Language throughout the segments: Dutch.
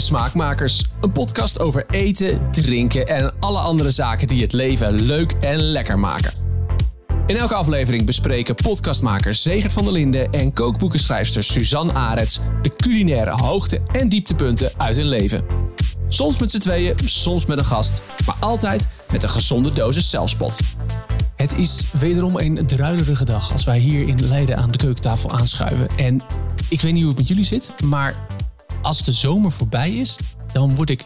Smaakmakers, een podcast over eten, drinken en alle andere zaken die het leven leuk en lekker maken. In elke aflevering bespreken podcastmakers Zegert van der Linden en kookboekenschrijfster Suzanne Arets de culinaire hoogte- en dieptepunten uit hun leven. Soms met z'n tweeën, soms met een gast, maar altijd met een gezonde dosis zelfspot. Het is wederom een druilerige dag als wij hier in Leiden aan de keukentafel aanschuiven. En ik weet niet hoe het met jullie zit, maar als de zomer voorbij is, dan word ik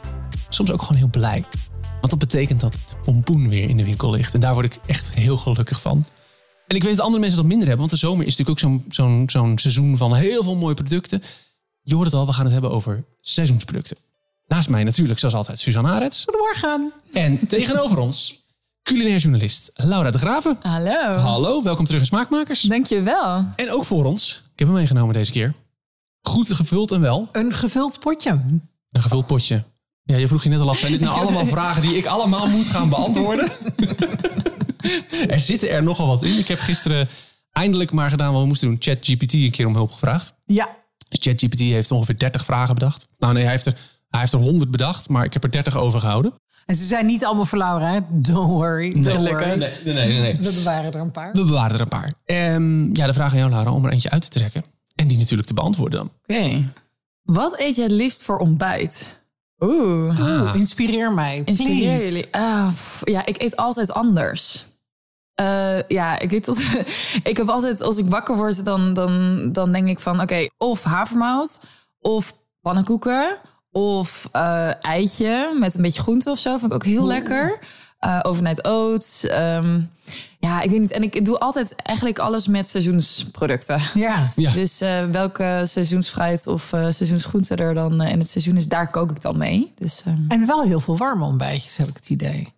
soms ook gewoon heel blij. Want dat betekent dat de pompoen weer in de winkel ligt. En daar word ik echt heel gelukkig van. En ik weet dat andere mensen dat minder hebben, want de zomer is natuurlijk ook zo'n zo'n zo'n seizoen van heel veel mooie producten. Je hoort het al, we gaan het hebben over seizoensproducten. Naast mij natuurlijk, zoals altijd, Suzanne Arets. Goedemorgen. En tegenover ons, culinair journalist Laura de Graven. Hallo. Hallo, welkom terug in Smaakmakers. Dankjewel. En ook voor ons, ik heb hem meegenomen deze keer. Goed gevuld en wel. Een gevuld potje. Een gevuld potje. Ja, je vroeg je net al af, zijn dit nou allemaal vragen die ik allemaal moet gaan beantwoorden? er zitten er nogal wat in. Ik heb gisteren eindelijk maar gedaan wat we moesten doen. ChatGPT een keer om hulp gevraagd. Ja. ChatGPT heeft ongeveer 30 vragen bedacht. Nou nee, hij heeft er, hij heeft er 100 bedacht, maar ik heb er 30 overgehouden. En ze zijn niet allemaal voor Laura, hè? Don't worry. Don't worry. Nee, nee, nee. nee. We bewaren er een paar. We bewaren er een paar. Ehm, ja, de vraag aan jou, Laura, om er eentje uit te trekken. En die natuurlijk te beantwoorden dan. Oké. Wat eet je het liefst voor ontbijt? Oeh. Oeh, inspireer mij. Inspireer please. jullie. Ah, pff, ja, ik eet altijd anders. Eh, ja, ik, eet tot, ik heb altijd, als ik wakker word, dan, dan, dan denk ik van... oké, of havermout, of pannenkoeken, of eh, eitje met een beetje groente of zo. Vind ik ook heel lekker. Eh overnight oats. ehm, ja, ik weet niet. En ik doe altijd eigenlijk alles met seizoensproducten. Ja. Ja. Dus eh, welke seizoensfruit of eh, seizoensgroente er dan in het seizoen is, daar kook ik dan mee. Dus ehm, En wel heel veel warme ontbijtjes, heb ik het idee.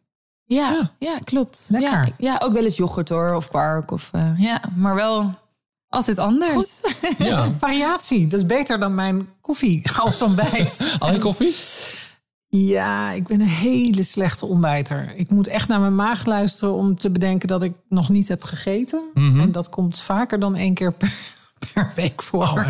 ja, ja, klopt. Lekker. Ja, ja, ook wel eens yoghurt hoor, of kwark. Of, eh, ja, maar wel altijd anders. Ja. Variatie, dat is beter dan mijn koffie als ontbijt. Alleen koffie? Ja, ik ben een hele slechte ontbijter. Ik moet echt naar mijn maag luisteren om te bedenken dat ik nog niet heb gegeten. Mhm. En dat komt vaker dan één keer per, per week voor. Oh?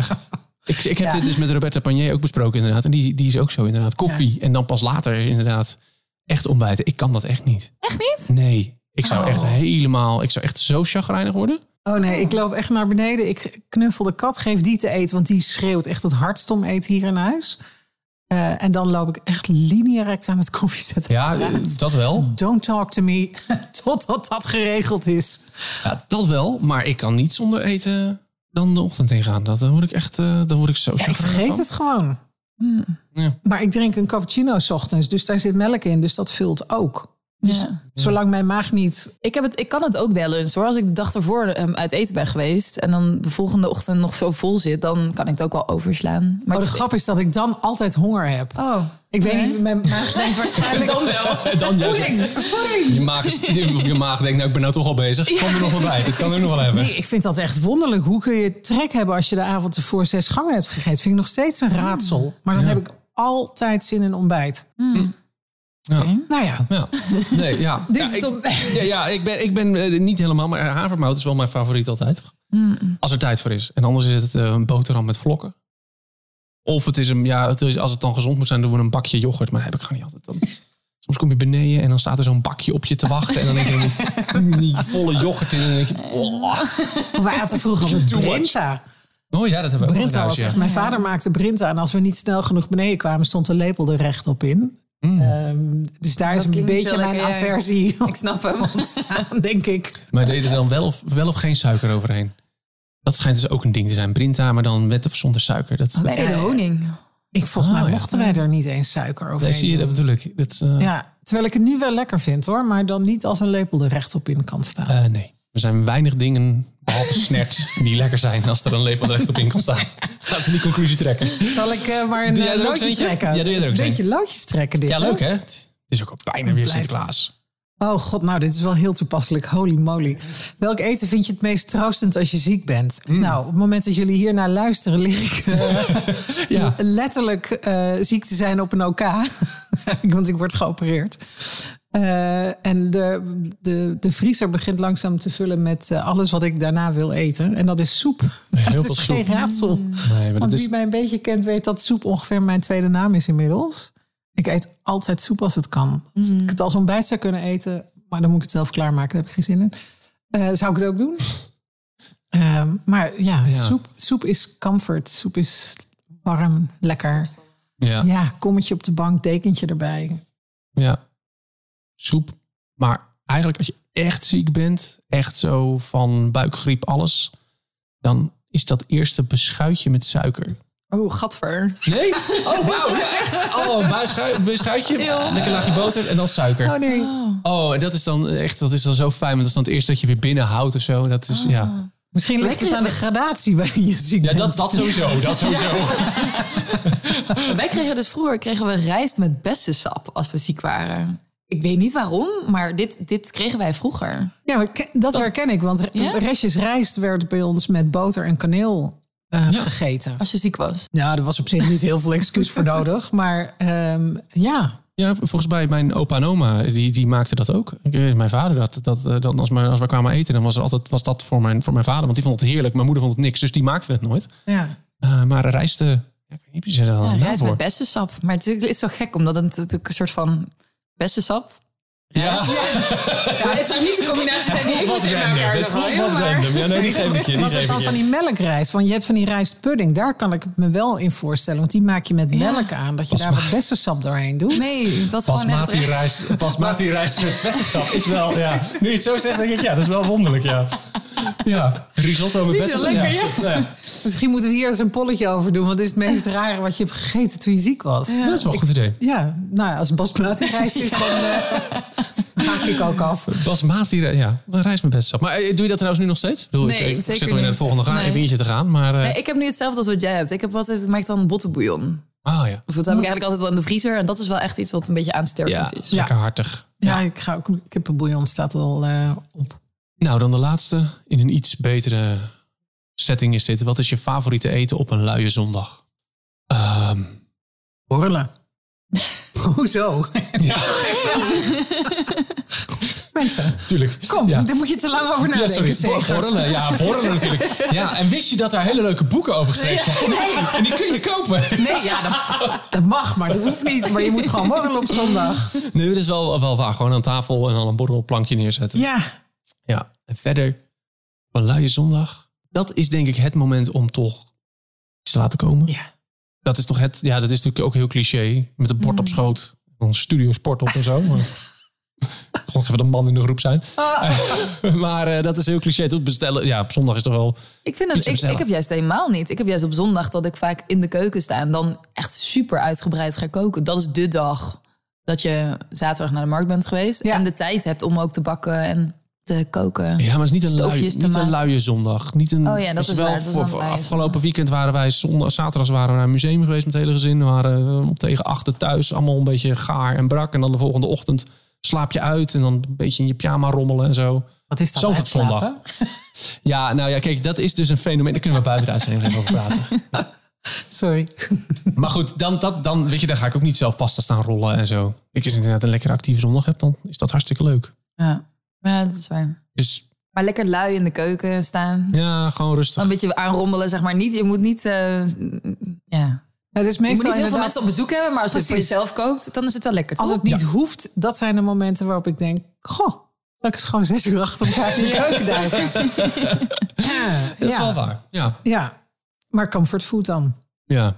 Ik, ik heb Ja. dit dus met Roberta Panier ook besproken inderdaad. En die, die is ook zo inderdaad. Koffie en dan pas later inderdaad echt ontbijten. Ik kan dat echt niet. Echt niet? Nee. Ik zou Oh. echt helemaal... Ik zou echt zo chagrijnig worden. Oh nee, ik loop echt naar beneden. Ik knuffel de kat, geef die te eten, want die schreeuwt echt het hardst om eten hier in huis. Eh, en dan loop ik echt lineairect aan het koffiezetten. Ja, eh, dat wel. Don't talk to me totdat dat geregeld is. Ja, dat wel. Maar ik kan niet zonder eten dan de ochtend ingaan. Dat, dan word ik echt... eh, dan word ik zo Ja, ik chagrijnig vergeet van. het gewoon. Ja. Maar ik drink een cappuccino 's ochtends, dus daar zit melk in, dus dat vult ook. Dus Ja. zolang mijn maag niet... Ik, heb het, ik kan het ook wel eens hoor. Als ik de dag ervoor ehm, uit eten ben geweest en dan de volgende ochtend nog zo vol zit, dan kan ik het ook wel overslaan. Maar Oh, de ik- grap is dat ik dan altijd honger heb. Oh, Ik weet nee. niet, mijn maag denkt waarschijnlijk... Dan wel. Dan juist- Voeding, voeding! Je maag, is, je maag denkt, nou, ik ben nou toch al bezig. Kom er nog wel bij. Dit kan er nog wel hebben. Nee, ik vind dat echt wonderlijk. Hoe kun je trek hebben als je de avond ervoor zes gangen hebt gegeten? Vind ik nog steeds een raadsel. Maar dan Ja. heb ik altijd zin in ontbijt. Ja. Nou ja, Ja. Nee, ja. dit ja, is ik, toch... ja, ja, ik ben, ik ben eh, niet helemaal, maar havermout is wel mijn favoriet altijd. Als er tijd voor is. En anders is het eh, een boterham met vlokken. Of het is een, ja, het is, als het dan gezond moet zijn, doen we een bakje yoghurt. Maar dat heb ik gewoon niet altijd. Dan, soms kom je beneden en dan staat er zo'n bakje op je te wachten. En dan denk je, die volle yoghurt in. En dan denk je, oh. Wij vroeger much. Brinta. oh ja, dat hebben we ook Brinta in was huis, echt... ja. Mijn vader maakte Brinta. En als we niet snel genoeg beneden kwamen, stond de lepel er recht op in. Ehm, dus daar is een beetje mijn lekker, ja. aversie Ik snap hem. ontstaan, denk ik. Maar deed er dan wel of, wel of geen suiker overheen? Dat schijnt dus ook een ding te zijn. Brinta, maar dan met of zonder suiker. Dat, Wij deden honing. Ik, volgens Oh, mij ja. mochten wij er niet eens suiker overheen nee, zie je, dat bedoel ik. Dat, eh, Ja, terwijl ik het nu wel lekker vind hoor. Maar dan niet als een lepel er rechtop in kan staan. Eh, nee. Er zijn weinig dingen, behalve snert, die lekker zijn als er een lepel recht op in kan staan. Laten we die conclusie trekken. Zal ik eh, maar een eh, loodje trekken? Ja, doe jij er Het ook is een beetje loodjes trekken dit. Ja, leuk hè? Het is ook al bijna weer Sinterklaas. Oh god, nou dit is wel heel toepasselijk. Holy moly. Welk eten vind je het meest troostend als je ziek bent? Mm. Nou, op het moment dat jullie hier naar luisteren... lig ik eh, Ja. letterlijk ziek te zijn op een OK. Want ik word geopereerd. Eh, en de, de, de vriezer begint langzaam te vullen met eh, alles wat ik daarna wil eten. En dat is soep. heel dat veel is geen soep. raadsel. Nee, maar Want is... wie mij een beetje kent, weet dat soep ongeveer mijn tweede naam is inmiddels. Ik eet altijd soep als het kan. Als ik het als ontbijt zou kunnen eten, maar dan moet ik het zelf klaarmaken. Daar heb ik geen zin in. Eh, zou ik het ook doen? Ehm, maar ja, Ja. Soep, soep is comfort. Soep is warm, lekker. Ja. Ja, kommetje op de bank, dekentje erbij. Ja. Soep. Maar eigenlijk als je echt ziek bent, echt zo van buikgriep, alles, dan is dat eerste beschuitje met suiker. Oh, gadver. Nee? Oh, wauw. Ja, echt. Oh, een beschuitje, lekker laagje boter en dan suiker. Oh nee. Oh, en dat is dan echt, dat is dan zo fijn. Want dat is dan het eerste dat je weer binnenhoudt of zo. Dat is, ja. Misschien ligt het aan de gradatie waarin je ziek Ja, bent. dat, dat sowieso. Dat sowieso. Wij kregen dus vroeger kregen we rijst met bessensap als we ziek waren. Ik weet niet waarom, maar dit, dit kregen wij vroeger. Ja, maar dat, herken ik. Want Ja? restjes rijst werd bij ons met boter en kaneel eh, Ja. gegeten. Als je ziek was. Ja, er was op zich niet heel veel excuus voor nodig. Maar ehm, ja, Ja, volgens mij mijn opa en oma, die, die maakten dat ook. Ik weet, Mijn vader, dat, dat, eh, dan als, we, als we kwamen eten, dan was, er altijd, was dat voor mijn, voor mijn vader. Want die vond het heerlijk. Mijn moeder vond het niks, dus die maakte het nooit. ja. Eh, maar rijst, ja, ik weet niet, dan Ja, rijst met bessensap. Maar het is, het is zo gek, omdat het natuurlijk een soort van bessensap... Ja, Ja, het zou niet de combinatie zijn die ik wat met elkaar. Het voelt wat random. Ja, nee, die geef ik je. Was het dan van die melkrijst? Want je hebt van die rijstpudding. Daar kan ik me wel in voorstellen. Want die maak je met melk aan. Dat je daar wat bessensap doorheen doet. Nee, dat is gewoon echt... Basmati rijst, basmati rijst met bessensap is wel, ja. Nu je het zo zegt, denk ik, ja, dat is wel wonderlijk, ja. Ja, risotto met bessensap. lekker, ja. Ja. Misschien moeten we hier eens een polletje over doen. Want het is het meest rare wat je hebt gegeten toen je ziek was. Ja, Dat is wel een goed idee. nou ja, als het basmati rijst is, dan eh, haak ik ook af. Basmati, rijst, ja, een rijst met bessensap. Maar eh, doe je dat trouwens nu nog steeds? Ik bedoel, Nee, ik, ik zeker zit al in het volgende Nee. dingetje te gaan, maar... eh, Nee, ik heb nu hetzelfde als wat jij hebt. Ik heb altijd, ik maak dan bottenbouillon. Ah ja. Of dat heb ik eigenlijk altijd wel in de vriezer. En dat is wel echt iets wat een beetje Ja, aansterkend is. lekker hartig. Ja, ik ga ook. Kippenbouillon staat al eh, op. Nou, dan de laatste. In een iets betere setting is dit. Wat is je favoriete eten op een luie zondag? Ehm, Borrelen. Hoezo? Mensen, tuurlijk. kom, Ja. daar moet je te lang over Ja, nadenken. sorry. Bo- Segert. borrelen. Ja, borrelen natuurlijk. Ja, en wist je dat daar hele leuke boeken over geschreven zijn? Nee, en die kun je kopen. Nee, ja, dat, dat mag, maar dat hoeft niet. Maar je moet gewoon borrelen op zondag. Nee, dat is wel, wel waar. Gewoon aan tafel en dan een borrelplankje neerzetten. Ja, Ja, en verder, een luie zondag. Dat is denk ik het moment om toch iets te laten komen. ja. Dat is toch het, ja, dat is natuurlijk ook heel cliché. Met een bord op schoot, dan studio sport op en zo. Maar, gewoon even de man in de groep zijn. maar eh, dat is heel cliché. Tot bestellen, ja, op zondag is toch wel. Ik vind dat ik, ik heb juist helemaal niet. Ik heb juist op zondag dat ik vaak in de keuken sta en dan echt super uitgebreid ga koken. Dat is de dag dat je zaterdag naar de markt bent geweest Ja. en de tijd hebt om ook te bakken en te koken. Ja, maar het is niet een, lui, niet een luie zondag. Niet een, Oh ja, dat is wel, waar, dat is voor, afgelopen weekend waren wij zondag, zaterdags waren we naar een museum geweest met het hele gezin. We waren eh, op tegen achter thuis, allemaal een beetje gaar en brak. En dan de volgende ochtend slaap je uit en dan een beetje in je pyjama rommelen en zo. wat is dat? Zo is zondag. Ja, nou ja, kijk, dat is dus een fenomeen. Daar kunnen we buiten de uitzending even over praten. Sorry. Maar goed, dan, dat, dan, weet je, dan ga ik ook niet zelf pasta staan rollen en zo. Ik als je inderdaad een lekkere actieve zondag hebt, dan is dat hartstikke leuk. Ja. Ja, dat is waar. Dus Maar lekker lui in de keuken staan. ja, gewoon rustig. Een beetje aanrommelen, zeg maar. Niet, je moet niet, eh, ja. Het is je moet meestal niet heel veel inderdaad... mensen op bezoek hebben, maar als je het voor jezelf kookt, dan is het wel lekker. Als het niet hoeft, dat zijn de momenten waarop ik denk... Goh, zal ik eens gewoon zes uur achter elkaar in de keuken duiken? Ja, Dat is ja, wel waar. Ja. ja. Maar comfortfood dan? ja.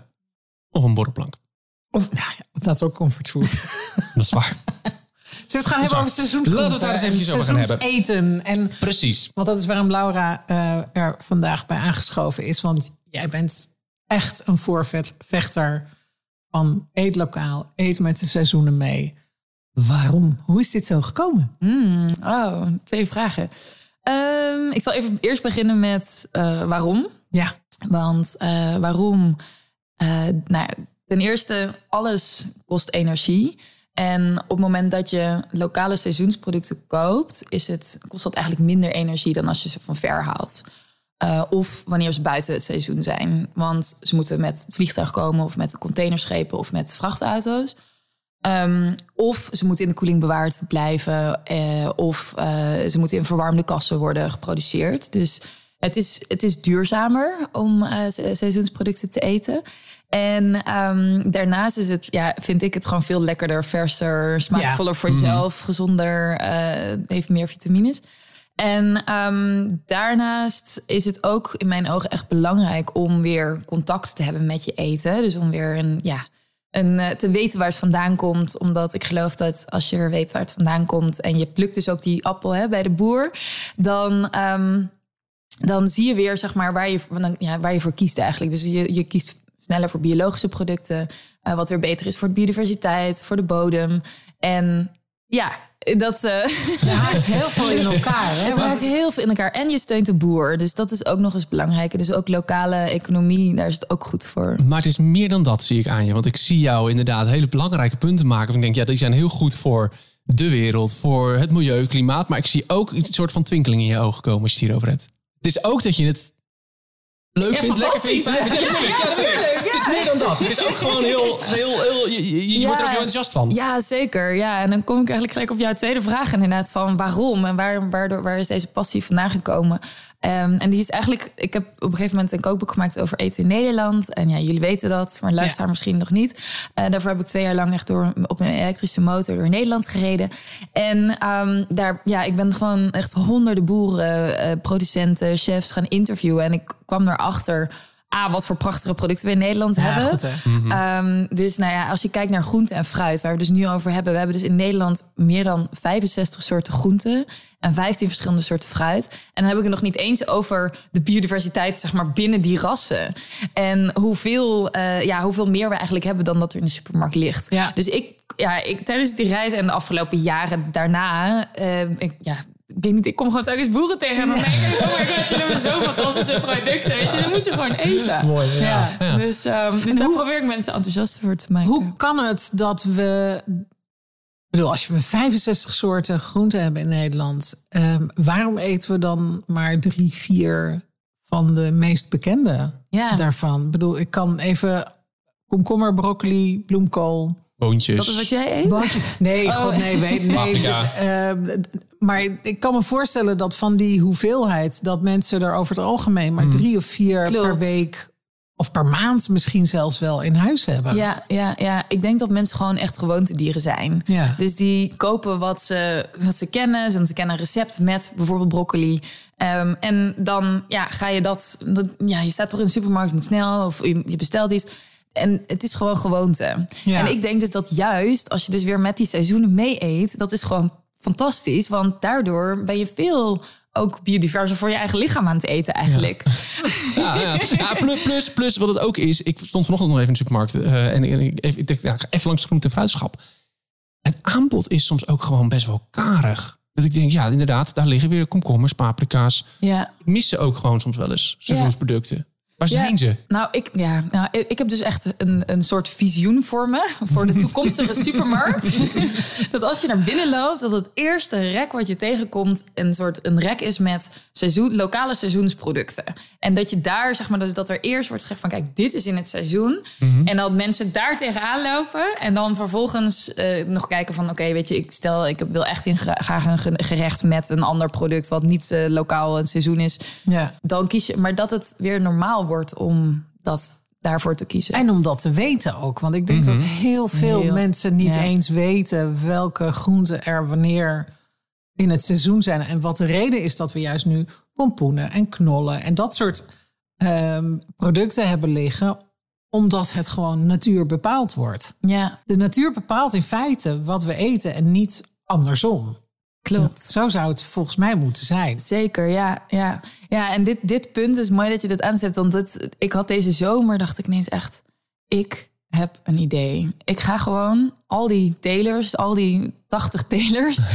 Of een borrelplank. Of, nou ja, dat is ook comfortfood. Dat is waar. Zullen we het gaan hebben over seizoen Laten we het daar eens eventjes over gaan hebben. eten. En, Precies. want dat is waarom Laura eh, er vandaag bij aangeschoven is. Want jij bent echt een voorvechter van eet lokaal, eet met de seizoenen mee. Waarom? Hoe is dit zo gekomen? Oh, twee vragen. Ehm, ik zal even eerst beginnen met eh, waarom. Ja, Want eh, waarom? Eh, nou, ja, ten eerste, alles kost energie. En op het moment dat je lokale seizoensproducten koopt, is het, kost dat eigenlijk minder energie dan als je ze van ver haalt. Eh, of wanneer ze buiten het seizoen zijn. Want ze moeten met vliegtuig komen of met containerschepen of met vrachtauto's. Ehm, of ze moeten in de koeling bewaard blijven. eh, of eh, ze moeten in verwarmde kassen worden geproduceerd. Dus het is, het is duurzamer om se- seizoensproducten te eten. En ehm, daarnaast is het, ja, vind ik het gewoon veel lekkerder, verser, smaakvoller voor jezelf, gezonder, eh, heeft meer vitamines. En ehm, daarnaast is het ook in mijn ogen echt belangrijk om weer contact te hebben met je eten. Dus om weer een, ja, een, eh, te weten waar het vandaan komt. Omdat ik geloof dat als je weer weet waar het vandaan komt en je plukt dus ook die appel hè, bij de boer, dan. ehm, dan zie je weer zeg maar, waar, je, ja, waar je voor kiest eigenlijk. Dus je, je kiest sneller voor biologische producten. eh, wat weer beter is voor de biodiversiteit, voor de bodem. En ja, dat uh, Je haakt heel veel in elkaar. Hè? er Want- maakt heel veel in elkaar. En je steunt de boer. Dus dat is ook nog eens belangrijk. Dus ook lokale economie, daar is het ook goed voor. Maar het is meer dan dat, zie ik aan je. Want ik zie jou inderdaad hele belangrijke punten maken. Van ik denk, ja, die zijn heel goed voor de wereld, voor het milieu, klimaat. Maar ik zie ook een soort van twinkeling in je ogen komen als je het hierover hebt. Het is ook dat je het leuk Ja, vindt, lekker vindt. Ja, natuurlijk, ja, natuurlijk. Het is meer dan dat. Het is ook gewoon heel, heel, heel je, wordt er ook heel enthousiast van. Ja, zeker. Ja, en dan kom ik eigenlijk gelijk op jouw tweede vraag inderdaad van waarom en waar, waardoor, waar is deze passie vandaan gekomen? Ehm, en die is eigenlijk, ik heb op een gegeven moment een kookboek gemaakt over eten in Nederland. En ja, jullie weten dat, maar luisteraar misschien nog niet. Eh, daarvoor heb ik twee jaar lang echt door, op een elektrische motor door Nederland gereden. En ehm, daar, ja, ik ben gewoon echt honderden boeren, eh, producenten, chefs gaan interviewen. En ik kwam erachter, ah, wat voor prachtige producten we in Nederland Ja, hebben. goed, hè? Ehm, dus nou ja, als je kijkt naar groente en fruit, waar we het dus nu over hebben. We hebben dus in Nederland meer dan 65 soorten groenten en 15 verschillende soorten fruit. En dan heb ik het nog niet eens over de biodiversiteit, zeg maar, binnen die rassen. En hoeveel, eh, ja, hoeveel meer we eigenlijk hebben dan dat er in de supermarkt ligt. Ja. Dus ik, ja, ik, tijdens die reis en de afgelopen jaren daarna, eh, ik, ja, denk niet, ik kom gewoon telkens boeren tegen en dan denk ik, oh my god, jullie hebben zo fantastische producten, weet je, dat moet je gewoon eten. Mooi, ja. Dus, ehm, dus daar probeer ik mensen enthousiast voor te maken. Hoe kan het dat we. Ik bedoel, als we 65 soorten groenten hebben in Nederland, ehm, waarom eten we dan maar drie, vier van de meest bekende Ja. daarvan? Ik bedoel, ik kan even komkommer, broccoli, bloemkool. Boontjes. Dat is wat jij eet? Boontjes. Nee, god, nee, weet, nee. Ehm, maar ik kan me voorstellen dat van die hoeveelheid, dat mensen er over het algemeen maar drie of vier Klopt. per week of per maand misschien zelfs wel in huis hebben. Ja, ja, ja, ik denk dat mensen gewoon echt gewoontedieren zijn. Ja. Dus die kopen wat ze, wat ze kennen. Ze kennen een recept met bijvoorbeeld broccoli. Ehm, en dan ja, ga je dat, dat... Ja, je staat toch in de supermarkt, moet snel. Of je, je bestelt iets. En het is gewoon gewoonte. Ja. En ik denk dus dat juist als je dus weer met die seizoenen mee eet... dat is gewoon fantastisch. Want daardoor ben je veel ook biodiverser voor je eigen lichaam aan het eten eigenlijk. Ja, ja. ja plus, plus, plus wat het ook is. Ik stond vanochtend nog even in de supermarkt. eh, en ik, ik, even, ik dacht, ja, ik ga even langs de groente en fruitschap. Het aanbod is soms ook gewoon best wel karig. Dat ik denk, ja, inderdaad, daar liggen weer komkommers, paprika's. Ja. Ik mis ze ook gewoon soms wel eens, seizoensproducten. Waar zijn Ja. ze? Nou, ik, ja, nou, ik heb dus echt een, een soort visioen voor me. Voor de toekomstige supermarkt. dat als je naar binnen loopt, dat het eerste rek wat je tegenkomt... een soort een rek is met seizoen, lokale seizoensproducten. En dat je daar, zeg maar, dus dat er eerst wordt gezegd van... kijk, dit is in het seizoen. En dat mensen daar tegenaan lopen. En dan vervolgens eh, nog kijken van... oké, weet je, ik stel, ik wil echt in gra- graag een ge- gerecht met een ander product... wat niet eh, lokaal een seizoen is Ja. dan kies je. Maar dat het weer normaal wordt om dat daarvoor te kiezen. En om dat te weten ook. Want ik denk dat heel veel Heel- mensen niet ja. eens weten welke groenten er wanneer in het seizoen zijn. En wat de reden is dat we juist nu pompoenen en knollen en dat soort ehm, producten hebben liggen. Omdat het gewoon natuur bepaald wordt. ja, De natuur bepaalt in feite wat we eten en niet andersom. Klopt. Zo zou het volgens mij moeten zijn. Zeker, ja. Ja, ja en dit, dit punt is mooi dat je dit aanzet. Want het, ik had deze zomer, dacht ik ineens echt... ik heb een idee. Ik ga gewoon al die telers, al die 80 telers...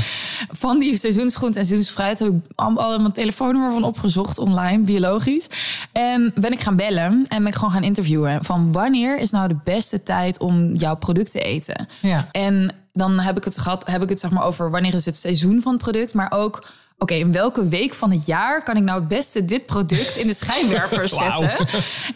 van die seizoensgroenten en seizoensfruit... heb ik allemaal mijn telefoonnummer van opgezocht online, biologisch. En ben ik gaan bellen en ben ik gewoon gaan interviewen... van wanneer is nou de beste tijd om jouw product te eten? Ja. En dan heb ik het gehad, heb ik het zeg maar over wanneer is het seizoen van het product, maar ook oké, in welke week van het jaar kan ik nou het beste dit product in de schijnwerper zetten?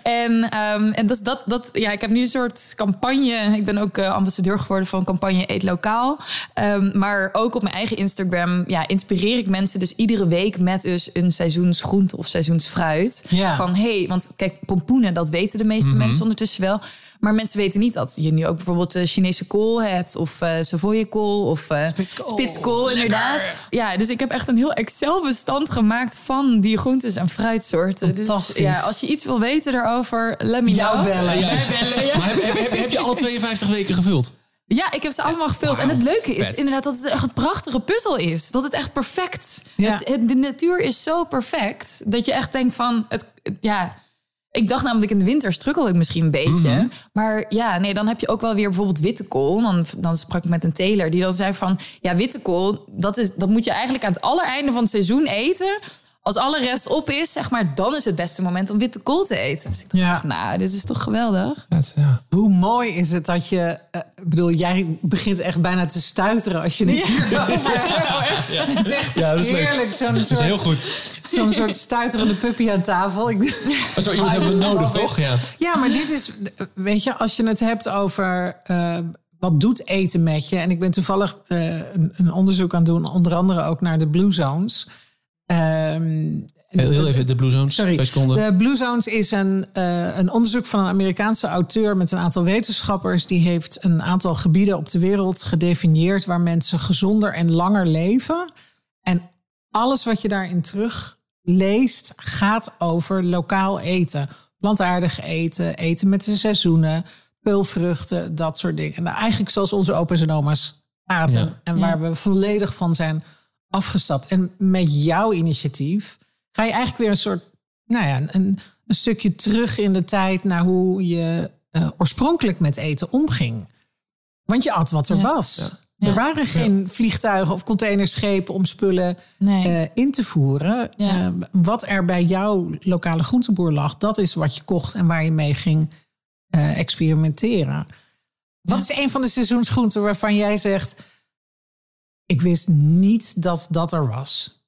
En, ehm, en dat, dat, dat, ja, ik heb nu een soort campagne. Ik ben ook uh, ambassadeur geworden van campagne Eet Lokaal. Um, maar ook op mijn eigen Instagram ja, inspireer ik mensen dus iedere week met dus een seizoensgroente of seizoensfruit. Ja. Van hey, want kijk, pompoenen, dat weten de meeste mensen ondertussen wel. Maar mensen weten niet dat je nu ook bijvoorbeeld uh, Chinese kool hebt of uh, Savoye kool of uh, Spitskool. spitskool inderdaad. Ja, dus ik heb echt een heel Excel-bestand gemaakt van die groentes en fruitsoorten. Dus ja, als je iets wil weten daarover, let me Jou know. bellen. Ja, bellen, ja. Maar heb, heb, heb, heb je alle 52 weken gevuld? Ja, ik heb ze allemaal gevuld. En het leuke is vet. inderdaad dat het echt een prachtige puzzel is. Dat het echt perfect... Ja. Het, het- de natuur is zo perfect dat je echt denkt van... Het, ja, ik dacht namelijk in de winter strukkel ik misschien een beetje. Maar ja, nee, dan heb je ook wel weer bijvoorbeeld witte kool. Dan, dan sprak ik met een teler die dan zei van... Ja, witte kool, dat, is, dat moet je eigenlijk aan het allereinde van het seizoen eten... Als alle rest op is, zeg maar, dan is het beste moment om witte kool te eten. Dus ik dacht, Ja. nou, dit is toch geweldig. ja. Hoe mooi is het dat je... eh, ik bedoel, jij begint echt bijna te stuiteren als je het hierover hebt. Het is echt Ja, dat is heerlijk. Zo'n Dat is soort, heel goed. zo'n soort stuiterende puppy aan tafel. Ik, zo iemand hebben we nodig, toch? Ja. Ja, maar dit is, weet je, als je het hebt over eh, wat doet eten met je. En ik ben toevallig eh, een, een onderzoek aan het doen, onder andere ook naar de Blue Zones. Ehm, Heel, even de Blue Zones. Sorry. Twee seconden. De Blue Zones is een, eh, een onderzoek van een Amerikaanse auteur met een aantal wetenschappers. Die heeft een aantal gebieden op de wereld gedefinieerd waar mensen gezonder en langer leven. En alles wat je daarin terug leest gaat over lokaal eten. Plantaardig eten, eten met de seizoenen, peulvruchten, dat soort dingen. Nou, eigenlijk zoals onze opa's en oma's aten. Ja. En waar we volledig van zijn afgestapt. En met jouw initiatief ga je eigenlijk weer een soort, nou ja, een, een stukje terug in de tijd naar hoe je eh, oorspronkelijk met eten omging. Want je at wat er Ja. was. Ja. Er waren geen vliegtuigen of containerschepen om spullen Nee. eh, in te voeren. Eh, wat er bij jouw lokale groenteboer lag, dat is wat je kocht en waar je mee ging experimenteren. Wat is een van de seizoensgroenten waarvan jij zegt: Ik wist niet dat dat er was?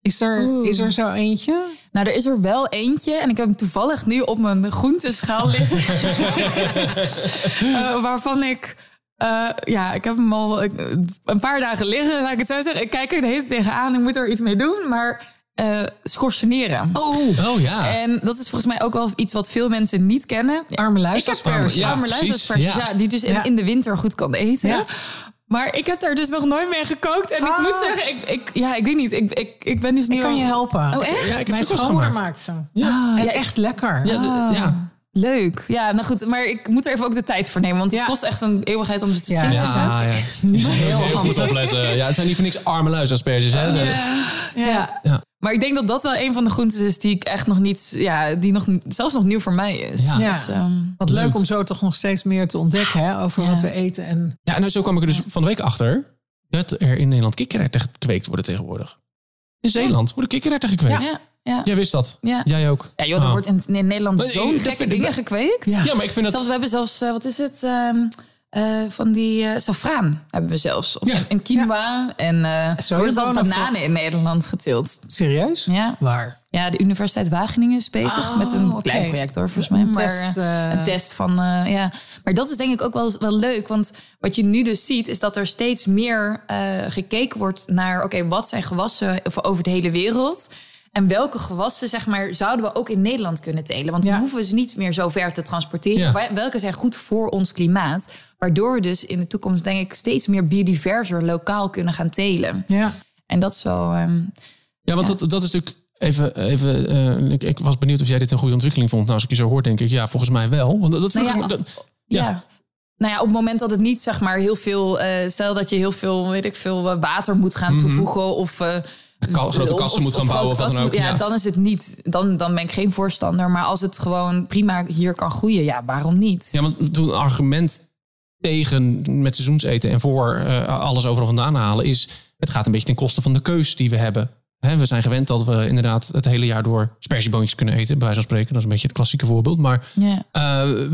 Is er, Oeh. is er zo eentje? Nou, er is er wel eentje. En ik heb hem toevallig nu op mijn groenteschaal liggen. Eh, waarvan ik... eh, ja, ik heb hem al ik- een paar dagen liggen, laat ik het zo zeggen. Ik kijk er de hele tijd tegenaan. Ik moet er iets mee doen. Maar eh schorseneren. Oh, Oh ja. En dat is volgens mij ook wel iets wat veel mensen niet kennen. arme luisasperges. Ja, arme Ja. ja. die dus in, Ja. in de winter goed kan eten. Maar ik heb daar dus nog nooit mee gekookt. En ik Ah. moet zeggen, ik, ik, ja, ik weet niet. Ik, ik, ik ben dus nu Ik kan al- je helpen. Oh, echt? Ja, ik heb Mijn schoonmoeder maakt ze. Ja. En ja, echt lekker. Ja, d- ja. Leuk. Ja, nou goed. Maar ik moet er even ook de tijd voor nemen. Want Ja. het kost echt een eeuwigheid om ze te Ja. schieten. Ja, ja. Heel, heel goed opletten. Ja, het zijn niet voor niks arme luisasperges, hè? Ja. Ja. Maar ik denk dat dat wel een van de groentes is die ik echt nog niet... Ja, die nog, zelfs nog nieuw voor mij is. Ja. Ja. Dus, ehm, Wat leuk om zo toch nog steeds meer te ontdekken hè, over Ja. wat we eten. En Ja, nou zo kwam ik er dus van de week achter dat er in Nederland kikkererwten gekweekt worden tegenwoordig. In Zeeland worden kikkererwten gekweekt. ja, ja. Jij wist dat? Ja. Jij ook? Ja, joh, er Ah. wordt in, in Nederland Maar, zo'n gekke ik dingen gekweekt. Ja. Ja, maar ik vind dat... Zelfs, we hebben zelfs, eh, wat is het? ehm, eh, van die eh safraan hebben we zelfs. Of Ja. En quinoa. En eh er worden zelfs bananen in Nederland geteeld. serieus? Ja. Waar? Ja, de Universiteit Wageningen is bezig Oh, met een klein project hoor, volgens mij. Een maar, test, Een test van, eh, ja. Maar dat is denk ik ook wel, wel leuk. Want wat je nu dus ziet, is dat er steeds meer eh, gekeken wordt naar... oké, wat zijn gewassen over de hele wereld... En welke gewassen, zeg maar, zouden we ook in Nederland kunnen telen? Want Ja. dan hoeven we ze niet meer zo ver te transporteren. Ja. Welke zijn goed voor ons klimaat? Waardoor we dus in de toekomst, denk ik, steeds meer biodiverser lokaal kunnen gaan telen. Ja. En dat is wel. ehm, Ja, want Dat, dat is natuurlijk even... even eh, ik, ik was benieuwd of jij dit een goede ontwikkeling vond. Nou, als ik je zo hoor, denk ik, ja, volgens mij wel. Want dat, dat Nou ik dat- Ja. Ja. Nou ja, op het moment dat het niet zeg maar heel veel, eh, stel dat je heel veel, weet ik veel, water moet gaan toevoegen of eh, Ka- grote kassen moet gaan bouwen kassen ook, Ja, ja. dan is het niet, dan, dan ben ik geen voorstander. Maar als het gewoon prima hier kan groeien, ja, waarom niet? Ja, want toen een argument tegen met seizoenseten en voor eh, alles overal vandaan halen is... het gaat een beetje ten koste van de keus die we hebben. Hè, we zijn gewend dat we inderdaad het hele jaar door spersieboontjes kunnen eten. Bij wijze van spreken, dat is een beetje het klassieke voorbeeld. Maar Ja. eh,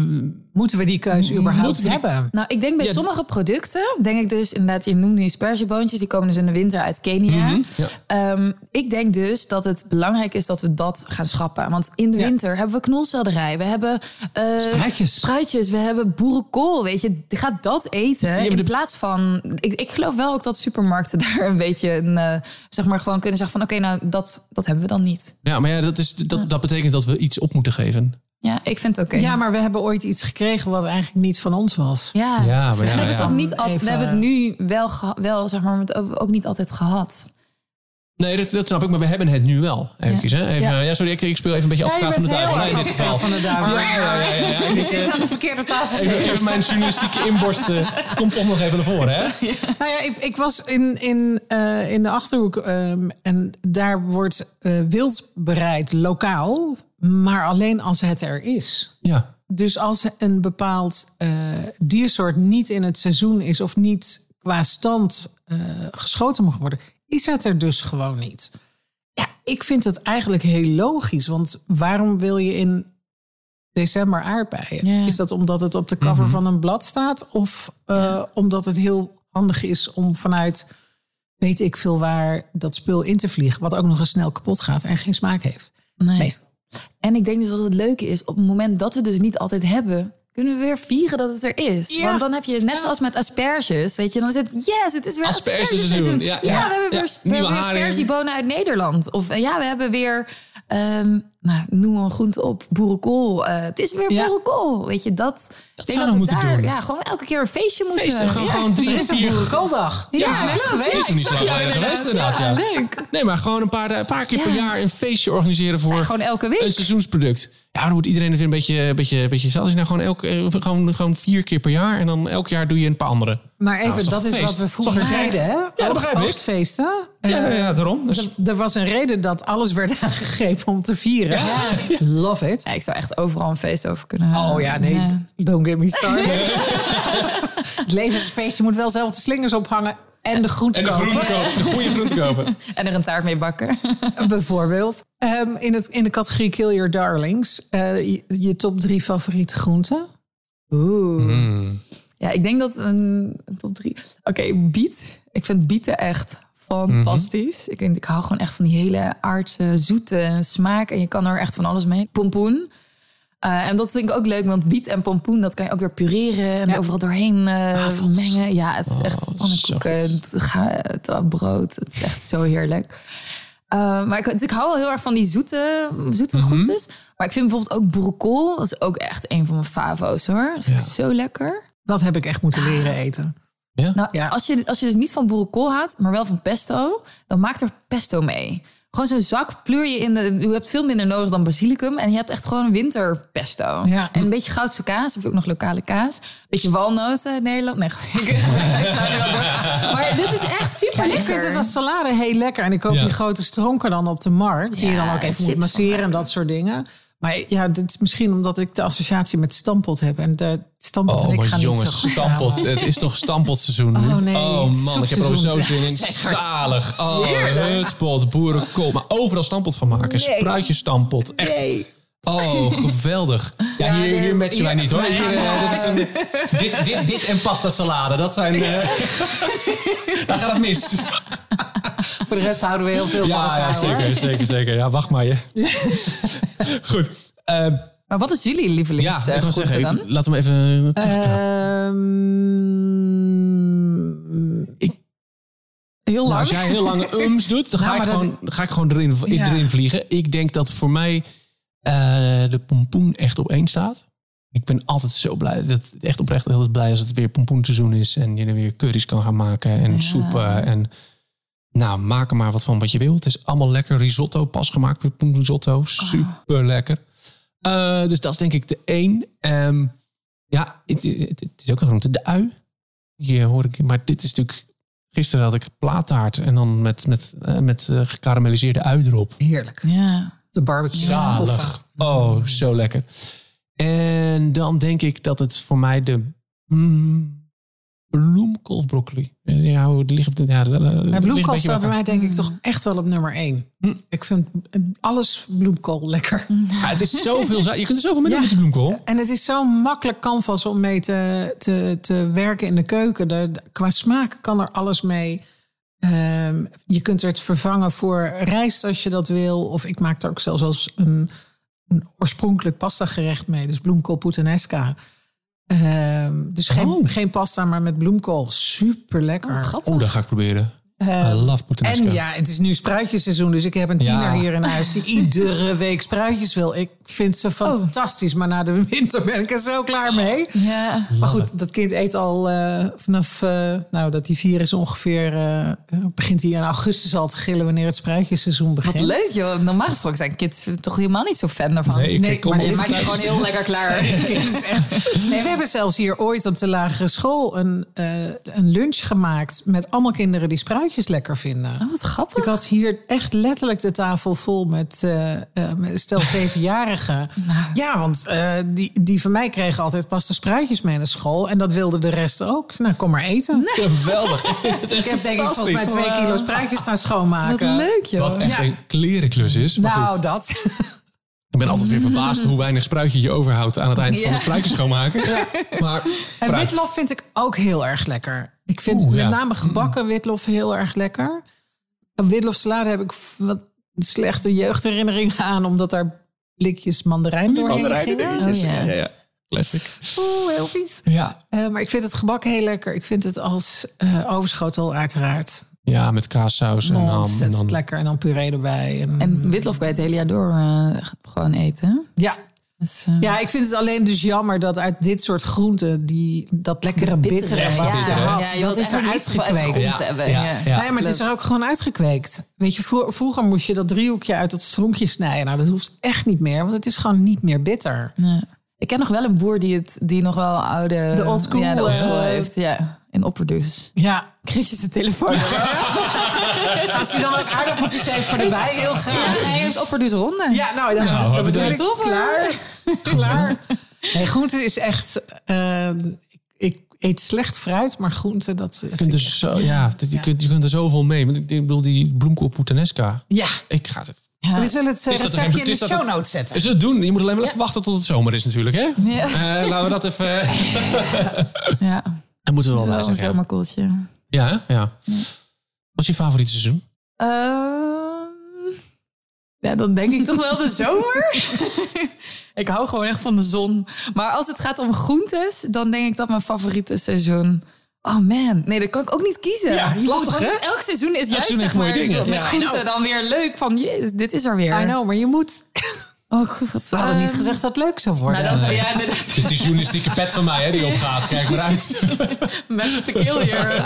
Moeten we die keuze überhaupt die- hebben? Nou, ik denk bij Ja. sommige producten, denk ik dus inderdaad, je noemde die spersieboontjes, die komen dus in de winter uit Kenia. Mhm, ja. Ehm, ik denk dus dat het belangrijk is dat we dat gaan schappen. Want in de Ja. winter hebben we knolselderij, we hebben eh, Spruitjes. spruitjes, we hebben boerenkool, weet je. Ga dat eten in de- plaats van... Ik, ik geloof wel ook dat supermarkten daar een beetje, een, eh, zeg maar, gewoon kunnen zeggen van... oké, nou, dat, dat hebben we dan niet. ja, maar ja, dat, is, dat, dat betekent dat we iets op moeten geven. Ja, ik vind het oké. Ja, maar we hebben ooit iets gekregen wat eigenlijk niet van ons was. Ja, Ja, maar we ja, hebben het ook niet altijd. We hebben het nu wel, wel zeg maar, met- ook niet altijd gehad. Nee, dat, dat snap ik, maar we hebben het nu wel. Even, hè? Even, Ja. ja. sorry, ik, ik speel even een beetje advocaat van de duivel. in dit geval. van de duivel. Ja, Je eh, zit aan de verkeerde tafel. Even, mijn journalistieke inborst eh, komt toch nog even naar voren, hè? Nou ja, ik, ik was in, in, eh, in de Achterhoek ehm, en daar wordt eh, wild bereid lokaal, maar alleen als het er is. Ja. Dus als een bepaald eh, diersoort niet in het seizoen is of niet qua stand eh, geschoten mag worden, is het er dus gewoon niet. Ja, ik vind het eigenlijk heel logisch, want waarom wil je in december aardbeien? Ja. Is dat omdat het op de cover van een blad staat of eh, omdat het heel handig is om vanuit weet ik veel waar dat spul in te vliegen, wat ook nog eens snel kapot gaat en geen smaak heeft? Nee. Meestal. En ik denk dus dat het leuke is, op het moment dat we dus niet altijd hebben, kunnen we weer vieren dat het er is. Ja. Want dan heb je net zoals met asperges, weet je, dan is het yes, het is weer Aspergeseizoen. Ja, Ja, ja. we hebben Ja, weer, we hebben weer haring. sperziebonen uit Nederland. Of eh, ja, we hebben weer, ehm, nou, noem een groente op, boerenkool. Eh, het is weer Ja. boerenkool, weet je, dat. zouden we we moeten daar, doen. Ja, gewoon elke keer een feestje moeten. Feesten, gewoon, ja. gewoon drie Er vier... boerenkooldag. Ja, Ja, net geweest. Is er niet zo lang geleden geweest, inderdaad. Ja. leuk. Nee, maar gewoon een paar, een paar keer per Ja. jaar een feestje organiseren voor Ja, gewoon elke week. een seizoensproduct. Ja, dan wordt iedereen er weer een beetje, een beetje, een beetje zelfs. Nou, gewoon, elk, eh, gewoon, gewoon vier keer per jaar en dan elk jaar doe je een paar andere. Maar even, Nou, dat is feest? wat we Is toch vroeger deden, hè? Ja, dat begrijp ik. Oogstfeesten. Ja, ja, Eh, ja daarom. Dus, er- Er was een reden dat alles werd aangegrepen om te vieren. Love it. Ja, ik zou echt overal een feest over kunnen houden. Oh ja, nee, don't get me started. Het levensfeestje moet wel zelf de slingers ophangen en de groenten en de kopen. groente kopen, de goede groente kopen. En er een taart mee bakken. Bijvoorbeeld. Ehm, in, het, in de categorie Kill Your Darlings. eh, je, je top drie favoriete groenten. Oeh. Ja, ik denk dat een top drie. Oké, biet. Ik vind bieten echt fantastisch. Ik, denk, ik hou gewoon echt van die hele aardse, zoete smaak. En je kan er echt van alles mee. Pompoen. Eh, en dat vind ik ook leuk, want biet en pompoen, dat kan je ook weer pureren en Ja. overal doorheen eh, mengen. Ja, het is echt zo pannenkoeken, het, brood. Het is echt zo heerlijk. Eh, maar ik, dus ik hou wel heel erg van die zoete, zoete Mhm. groentes. Maar ik vind bijvoorbeeld ook boerenkool. Dat is ook echt een van mijn favo's hoor. Dat vind ik Ja. zo lekker. Dat heb ik echt moeten leren eten. Nou, Ja. als, je, als je dus niet van boerenkool houdt, maar wel van pesto, dan maak er pesto mee. Gewoon zo'n zak pleur je in de. Je hebt veel minder nodig dan basilicum. En je hebt echt gewoon winterpesto. Ja. En een beetje goudse kaas, of ook nog lokale kaas. Een beetje walnoten in Nederland. Nee, ik, ik sta nu wel door. Maar dit is echt super Maar ik lekker. vind het als salade heel lekker. En ik koop Ja. die grote stronken dan op de markt. Die je dan ook even moet masseren en dat soort dingen. Maar ja, dit is misschien omdat ik de associatie met stampot heb. En de stampot en Oh, ik maar gaan jongens, niet stampot. samen. Het is toch stampotseizoen nu? Oh, nee, Oh man, ik heb er zo zin in. Zalig. Oh, hutspot, boerenkool. Maar overal stampot van maken. Spruitjes stampot. Echt. Nee. Oh, geweldig. Ja, hier, hier matchen wij niet hoor. Hier, eh, dit, is een, dit, dit, dit en pasta salade, dat zijn... eh, daar gaat het mis. Voor de rest houden we heel veel van Ja, ja elkaar. hoor. zeker, zeker, zeker. Ja, wacht maar je. Goed. Ehm, Maar wat is jullie lievelings ja, eh, ik wil groente zeggen, dan? ik- laten we even teruggaan. Ehm, Ik, Heel Nou, lang. als jij heel lange ums doet, dan ga, Nou, ik, dat- gewoon, ga ik gewoon erin, Ja. erin vliegen. Ik denk dat voor mij eh, de pompoen echt op één staat. Ik ben altijd zo blij, dat, echt oprecht heel blij als het weer pompoenseizoen is. En je er weer curry's kan gaan maken en soepen. En nou, maak er maar wat van wat je wilt. Het is allemaal lekker. Risotto, pas gemaakt pompoenrisotto. Super lekker. Eh, dus dat is denk ik de één. Ehm, ja, het, het- het is ook een groente. De ui. Hier hoor ik, maar dit is natuurlijk... Gisteren had ik plaattaart en dan met, met, eh, met eh, gekarameliseerde ui erop. heerlijk. Ja. De barbecue. Zalig. Oh, zo lekker. En dan denk ik dat het voor mij de... mm, bloemkool of broccoli? Ja, hoe ligt het? Ja, ja, bloemkool staat bij mij denk ik toch echt wel op nummer één. Hm. Ik vind alles bloemkool lekker. Ja, het is zoveel. Je kunt er zoveel mee doen met die bloemkool. En het is zo'n makkelijk canvas om mee te, te, te werken in de keuken. De, de- qua smaak kan er alles mee. Ehm, je kunt het vervangen voor rijst als je dat wil. Of ik maak er ook zelfs als een, een oorspronkelijk pasta gerecht mee. Dus bloemkool puttanesca. Ehm, dus geen, Oh. geen pasta, maar met bloemkool. Super lekker. Grappig. Oh, dat ga ik proberen. I love puttanesca. En ja, het is nu spruitjesseizoen. Dus ik heb een tiener Ja. hier in huis die iedere week spruitjes wil. Ik vind ze fantastisch. Maar na de winter ben ik er zo klaar mee. Ja. Maar goed, dat kind eet al eh, vanaf eh, nou, dat hij vier is ongeveer. eh, begint hij in augustus al te gillen wanneer het spruitjesseizoen begint. Wat leuk joh. Normaal gesproken zijn kids toch helemaal niet zo fan daarvan. Nee, ik Nee, kom maar Je maakt het gewoon heel lekker klaar. Nee, we hebben zelfs hier ooit op de lagere school een, eh, een lunch gemaakt met allemaal kinderen die spruitjes lekker vinden. Oh, wat grappig. Ik had hier echt letterlijk de tafel vol met, eh, eh, met stel zevenjarigen. Ja, want eh, die, die van mij kregen altijd pasta spruitjes mee naar school. En dat wilde de rest ook. Nou, kom maar eten. Geweldig. Ik heb denk ik volgens mij twee kilo spruitjes staan schoonmaken. Wat leuk joh. Wat echt een klerenklus is. Nou, goed, dat. ik ben altijd weer verbaasd hoe weinig spruitje je overhoudt aan het eind van Ja. het spruitje schoonmaken. Maar En witlof vind ik ook heel erg lekker. Ik vind Oeh, met ja. name gebakken witlof heel erg lekker. Een witlofsalade heb ik wat slechte jeugdherinneringen aan, omdat daar blikjes mandarijn doorheen gingen. Oh, ja. ja, ja. Classic. Oeh, heel vies. Ja. Eh, maar ik vind het gebakken heel lekker. Ik vind het als eh, overschotel uiteraard. ja, met kaassaus en ham. En Ontzettend dan, lekker. En dan puree erbij. En, En witlof kan je het hele jaar door eh, gewoon eten. ja. Dus, eh, ja, ik vind het alleen dus jammer dat uit dit soort groenten... Die, dat lekkere bittere wat had, Ja, je dat is er uitgekweekt. Ja, hebben. ja. Nee, maar het is er ook gewoon uitgekweekt. Weet je, vro- vroeger moest je dat driehoekje uit het stronkje snijden. Nou, dat hoeft echt niet meer, want het is gewoon niet meer bitter. Nee. Ik ken nog wel een boer die, het, die nog wel oude... De old school, Ja, de old school eh, heeft. Ja, in Opperdus. Ja. Je zijn telefoon? Als hij dan ook aardappeltjes heeft voor erbij, heel graag. Ja, hij heeft Opperdus ronde. Ja, nou, dat, Nou, dat bedoel ik. Klaar. Klaar. Nee, groente is echt... ehm, ik eet slecht fruit, maar groente, dat je kunt ik er zo, ja, je, kunt, je kunt er zoveel mee. Want ik ik bedoel, die bloemkool puttanesca. Ja, Ik ga het. We zullen het eh, er receptje geen- in de show notes zetten. Is het doen? Je moet alleen wel even wachten tot het zomer is natuurlijk, hè? Ja. Eh, laten we dat even... Ja, Dat moeten we wel bij wel een zeggen. ja. zomerkoeltje. Ja, ja. Wat is je favoriete seizoen? Ehm, ja, dan denk ik toch wel de zomer. ik hou gewoon echt van de zon. Maar als het gaat om groentes, dan denk ik dat mijn favoriete seizoen... Oh man, nee, dat kan ik ook niet kiezen. Ja, lastig, hè? Elk seizoen is juist zeg maar, mooie dingen. met Ja. groenten dan weer leuk. Van, jezus, dit is er weer. I know, maar je moet... Oh, goed. We hadden niet gezegd dat het leuk zou worden. Nou, dat, ja, inderdaad. Het is die journalistieke pet van mij hè, die opgaat. Kijk maar uit. Met met de keel hier.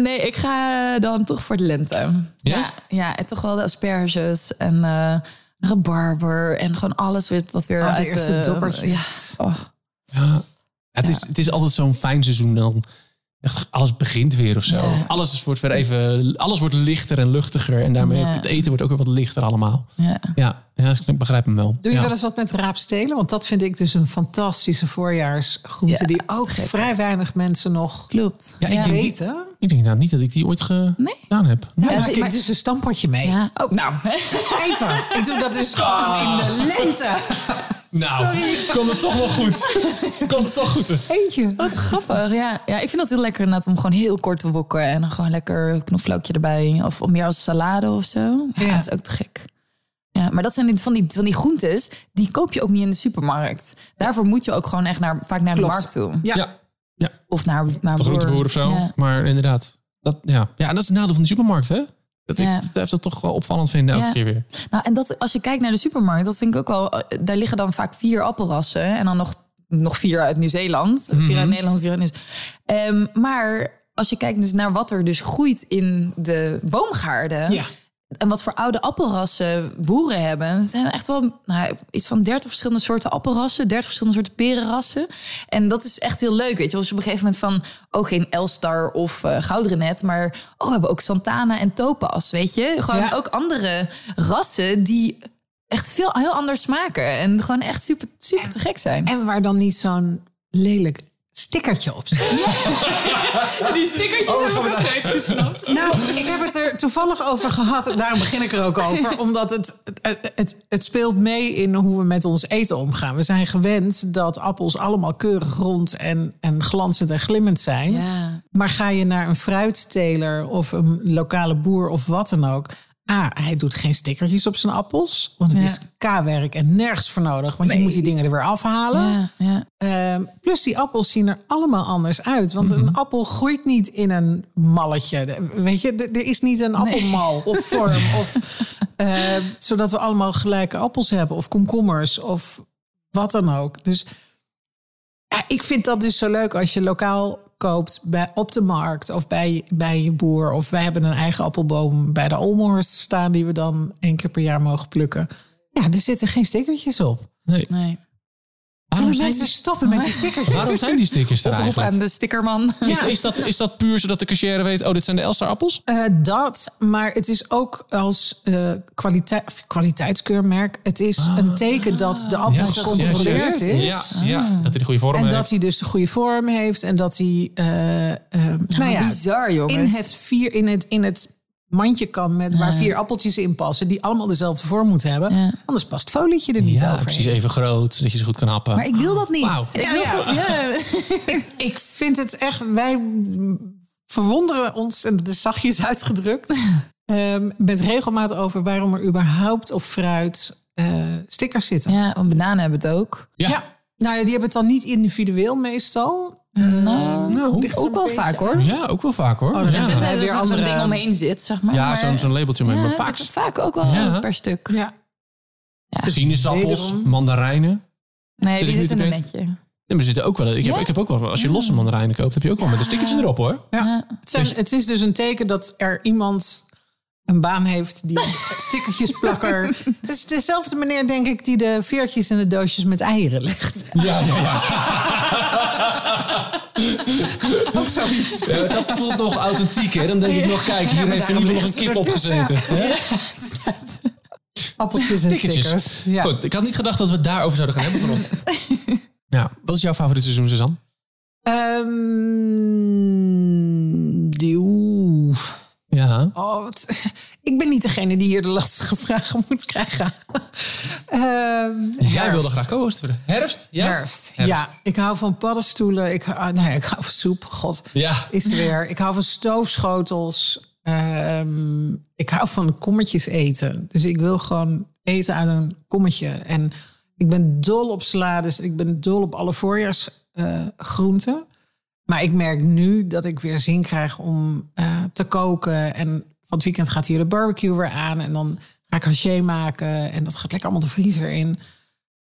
Nee, ik ga dan toch voor de lente. Ja? Ja, ja en toch wel de asperges en eh rabarber en gewoon alles wat, wat weer Oh, de uit eerste doppertjes. Ja, oh. Ja, het, Is, het is altijd zo'n fijn seizoen dan. echt Alles begint weer of zo. Ja. Alles, is- wordt weer even, alles wordt lichter en luchtiger. En daarmee het eten wordt ook weer wat lichter allemaal. ja. Ja, ja ik begrijp hem wel. Doe je ja. wel eens wat met raapstelen? Want dat vind ik dus een fantastische voorjaarsgroente... Ja, die ook gek. vrij weinig mensen nog Klopt. Ja, ik weten. Ik denk nou niet dat ik die ooit Nee. gedaan heb. Ja, maak ik- maar- dus een stampotje mee. Ja. Oh, Nou, even. Ik doe dat dus gewoon in de lente. Nou, Sorry. komt het toch wel goed. komt het toch goed. Eentje. Wat grappig, ja. ja. Ik vind dat heel lekker inderdaad om gewoon heel kort te wokken. En dan gewoon lekker knoflookje erbij. Of meer als salade of zo. Ja, Ja. dat is ook te gek. Ja, maar dat zijn van, die, van die groentes, die koop je ook niet in de supermarkt. Daarvoor moet je ook gewoon echt naar, vaak naar de markt toe. Ja. Ja, Of naar, naar de groenteboer of zo. Ja. Maar inderdaad. Dat, ja. ja, en dat is het nadeel van de supermarkt, hè? Dat ik Ja. blijf dat toch wel opvallend vinden elke Ja. keer weer. Nou, en dat, als je kijkt naar de supermarkt, dat vind ik ook wel. eh, Daar liggen dan vaak vier appelrassen en dan nog, nog vier uit Nieuw-Zeeland, Mhm. vier uit Nederland, vier uit Nieuw Ehm, Maar als je kijkt dus naar wat er dus groeit in de boomgaarden. Ja. En wat voor oude appelrassen boeren hebben. Er zijn echt wel nou, iets van 30 verschillende soorten appelrassen. 30 verschillende soorten perenrassen. En dat is echt heel leuk. Weet je, als je op een gegeven moment van... oh, geen Elstar of eh Goudrenet... maar oh, we hebben ook Santana en Topaz, weet je? Gewoon Ja. ook andere rassen die echt veel heel anders smaken. En gewoon echt super, super te gek zijn. En waar dan niet zo'n lelijk stickertje op. Die stickertjes Oh, hebben we nooit gesnapt. Nou, ik heb het er toevallig over gehad. En daarom begin ik er ook over. Omdat het, het, het, het speelt mee in hoe we met ons eten omgaan. We zijn gewend dat appels allemaal keurig rond en, en glanzend en glimmend zijn. Ja. Maar ga je naar een fruitteler of een lokale boer of wat dan ook. A, hij doet geen stickertjes op zijn appels. Want het Ja. is K-werk en nergens voor nodig. Want je moet die dingen er weer afhalen. Ja, ja. Ehm, plus die appels zien er allemaal anders uit. Want een appel groeit niet in een malletje. Weet je, er is niet een appelmal of vorm. Of, eh, zodat we allemaal gelijke appels hebben. Of komkommers of wat dan ook. Dus ja, ik vind dat dus zo leuk als je lokaal koopt bij, op de markt of bij, bij je boer. Of wij hebben een eigen appelboom bij de Olmhorst staan... die we dan één keer per jaar mogen plukken. Ja, er zitten geen stickertjes op. Nee. Nee. Waarom zijn, mensen die, stoppen met die stickertjes? waarom zijn die stickers er Oproep eigenlijk? aan de stickerman. Is, is, dat, is dat puur zodat de cashier weet... oh, dit zijn de Elstar appels? Eh, dat, maar het is ook als eh, kwalite- of kwaliteitskeurmerk. Het is een teken dat de appel gecontroleerd is. Ja, ja, dat hij de goede vorm En heeft. dat hij dus de goede vorm heeft. En dat hij, eh, eh, nou ja, bizar, jongens. in het, vier, in, het, in het mandje kan met waar vier appeltjes in passen. Die allemaal dezelfde vorm moeten hebben. Ja. Anders past het folietje er niet ja, over. precies even groot, zodat je ze goed kan happen. Maar ik wil dat niet. Ik Ja, wil ja. gewoon- ja. Ik vind het echt, wij verwonderen ons, en dat is zachtjes uitgedrukt, ehm, met regelmaat over waarom er überhaupt op fruit eh, stickers zitten. Ja, want bananen hebben het ook. Ja. Ja. nou ja, die hebben het dan niet individueel meestal. Nou, Nou, ligt er ook een wel beetje vaak hoor. Ja, ook wel vaak hoor. dan ja, Tenzij weer er zo'n ding omheen zit, zeg maar. ja zo'n zo'n labeltje met ja, maar vaak vaak ook wel Ja. per stuk. Ja. sinaasappels, Wederom. mandarijnen. Nee, Zit die ik nu zit in een netje. Ja, maar zitten ook wel. Ik heb, Ja? ik heb ook wel. Als je losse mandarijnen koopt, heb je ook wel met een stickertje erop hoor. Ja. Het, zijn, het is dus een teken dat er iemand een baan heeft die stickertjesplakker. Het is dezelfde meneer, denk ik, die de veertjes in de doosjes met eieren legt. Ja, ja, ja. Ook zoiets. dat voelt nog authentiek hè. Dan denk ik nog, kijk, hier heeft in ieder geval nog een kip ertussen. opgezeten. hè? Appeltjes en stickers. Ja. Goed, ik had niet gedacht dat we het daarover zouden gaan hebben vanochtend. ja, wat is jouw favoriete seizoen, Suzanne? Ehm. Ja. Oh, wat, ik ben niet degene die hier de lastige vragen moet krijgen. Ehm, Jij wilde graag co-host worden. Herfst? Ja? Herfst. Ja, ik hou van paddenstoelen. Ik, hou- nou ja, ik hou van soep. God, Ja. is er weer. Ik hou van stoofschotels. Ehm, ik hou van kommetjes eten. Dus ik wil gewoon eten uit een kommetje. En ik ben dol op salades. Ik ben dol op alle voorjaarsgroenten. Maar ik merk nu dat ik weer zin krijg om eh, te koken. En van het weekend gaat hier de barbecue weer aan. En dan ga ik haché maken. En dat gaat lekker allemaal de vriezer in.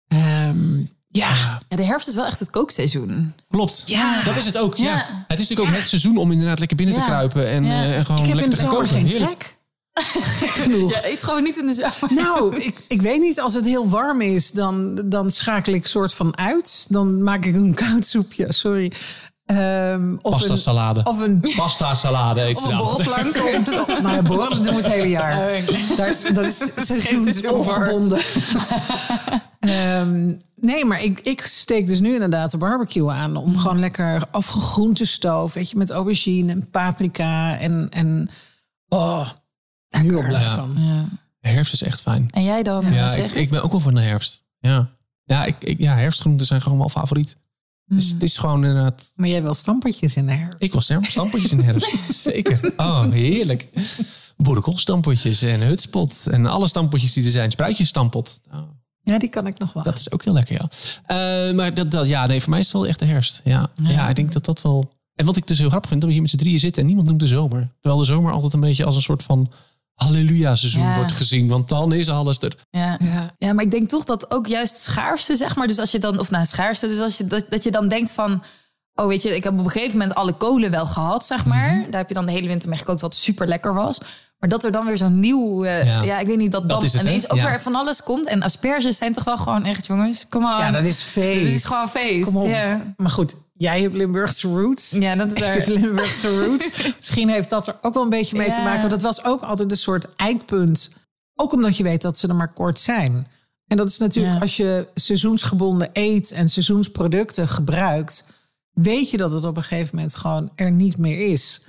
Ehm, ja, Ja, de herfst is wel echt het kookseizoen. Klopt. Ja. Dat is het ook. Ja. Ja. Het is natuurlijk ook het seizoen om inderdaad lekker binnen te kruipen en, Ja. eh, en gewoon ik heb in lekker de te koken. geen trek. Gek genoeg. Ja, eet gewoon niet in de zomer. Nou, ik, ik weet niet. Als het heel warm is, dan, dan schakel ik soort van uit. Dan maak ik een koud soepje, sorry. Ehm, of Pasta een, salade. Of een, Pasta salade of een borrelplank. Nou ja, borrelen doen we het hele jaar. Oh, Daar is, dat is seizoen voor. seizoensongebonden. Ehm, nee, maar ik, ik steek dus nu inderdaad de barbecue aan. Om gewoon lekker afgegroente stoof. Weet je, met aubergine en paprika. En, en oh, nu op blij Ja. van. Ja. Herfst is echt fijn. En jij dan? Ja, ik, ik ben ook wel van de herfst. Ja, ja, ik, ik, ja herfstgroenten zijn gewoon wel favoriet. Is, het is gewoon inderdaad... Maar jij wil stampertjes in de herfst. Ik wil stamp- stampotjes in de herfst. Zeker. Oh, heerlijk. Boerenkoolstampotjes en hutspot. En alle stampotjes die er zijn. Spruitjesstampot. Oh, Ja, die kan ik nog wel. dat is ook heel lekker, ja. Eh, maar dat, dat, ja, nee, voor mij is het wel echt de herfst. Ja. Ja. ik denk dat dat wel... En wat ik dus heel grappig vind, dat we hier met z'n drieën zitten en niemand noemt de zomer. Terwijl de zomer altijd een beetje als een soort van halleluja-seizoen Ja. wordt gezien. Want dan is alles er. Ja. Ja. ja, maar ik denk toch dat ook juist schaarste, zeg maar. Dus als je dan, of nou, schaarste, dus als je dat, dat je dan denkt van. Oh, weet je, ik heb op een gegeven moment alle kolen wel gehad, zeg maar. Mhm. Daar heb je dan de hele winter mee gekookt, wat super lekker was. Maar dat er dan weer zo'n nieuw, eh, Ja. ja. ik weet niet, dat dan het, hè? ineens ook Ja. weer van alles komt. En asperges zijn toch wel gewoon echt, jongens, kom on. Ja, dat is feest. Dit is gewoon feest, Kom op. ja. Maar goed, jij hebt Limburgse roots. Ja, dat is er. Limburgse roots. Misschien heeft dat er ook wel een beetje mee te maken. Want het was ook altijd een soort eikpunt. Ook omdat je weet dat ze er maar kort zijn. En dat is natuurlijk Ja. als je seizoensgebonden eet en seizoensproducten gebruikt. weet je dat het op een gegeven moment gewoon er niet meer is.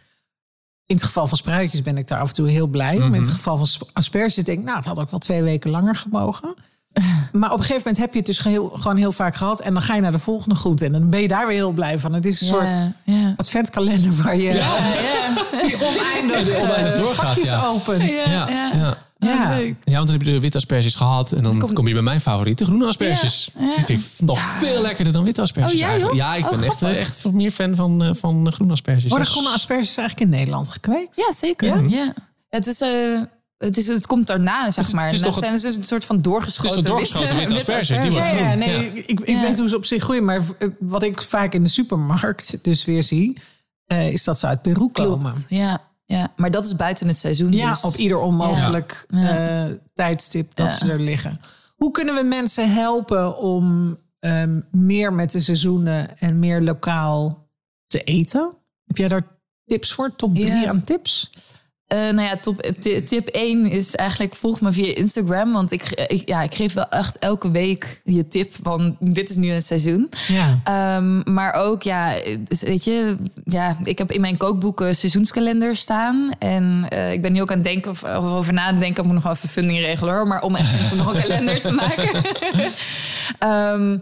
In het geval van spruitjes ben ik daar af en toe heel blij. om. In het geval van sp- asperges denk ik, nou, het had ook wel twee weken langer gemogen. Maar op een gegeven moment heb je het dus heel, gewoon heel vaak gehad. En dan ga je naar de volgende groente. En dan ben je daar weer heel blij van. Het is een soort Ja, ja. adventkalender waar je die oneindig, Die oneindig eh, doorgaat, ja. opent. Ja, Ja, ja. ja. Ja. leuk. Ja, want dan heb je de witte asperges gehad. En dan Kom- kom je bij mijn favoriet, de groene asperges. Ja, ja. Die vind ik nog veel lekkerder dan witte asperges Oh? Ja, ik Oh, ben echt, grappig. eh, echt meer fan van, eh, van groene asperges. Worden Ja. groene asperges eigenlijk in Nederland gekweekt? Ja, zeker. Ja? Ja? Het, is, eh, het, is, het komt daarna, zeg maar. het is toch zijn ze een soort van doorgeschoten, Het is een doorgeschoten witte asperge, die Ja, ja, nee, ja. ik, ik Ja. weet hoe ze op zich groeien. Maar wat ik vaak in de supermarkt dus weer zie... eh, is dat ze uit Peru komen. Klopt, ja, ja. Maar dat is buiten het seizoen. Ja, dus. op ieder onmogelijk Ja. eh, tijdstip dat Ja. ze er liggen. Hoe kunnen we mensen helpen om ehm, meer met de seizoenen en meer lokaal te eten? Heb jij daar tips voor? Top drie Ja. aan tips? Eh, nou ja, top, tip 1 is eigenlijk volg me via Instagram. Want ik, ik, ja, ik geef wel echt elke week je tip van dit is nu het seizoen. Ja. Ehm, maar ook, ja, dus weet je, ja, ik heb in mijn kookboeken seizoenskalender staan. En eh, ik ben nu ook aan het denken of, of over na te denken. Ik moet nog wel even funding regelen hoor. Maar om echt nog een kalender te maken. Ehm,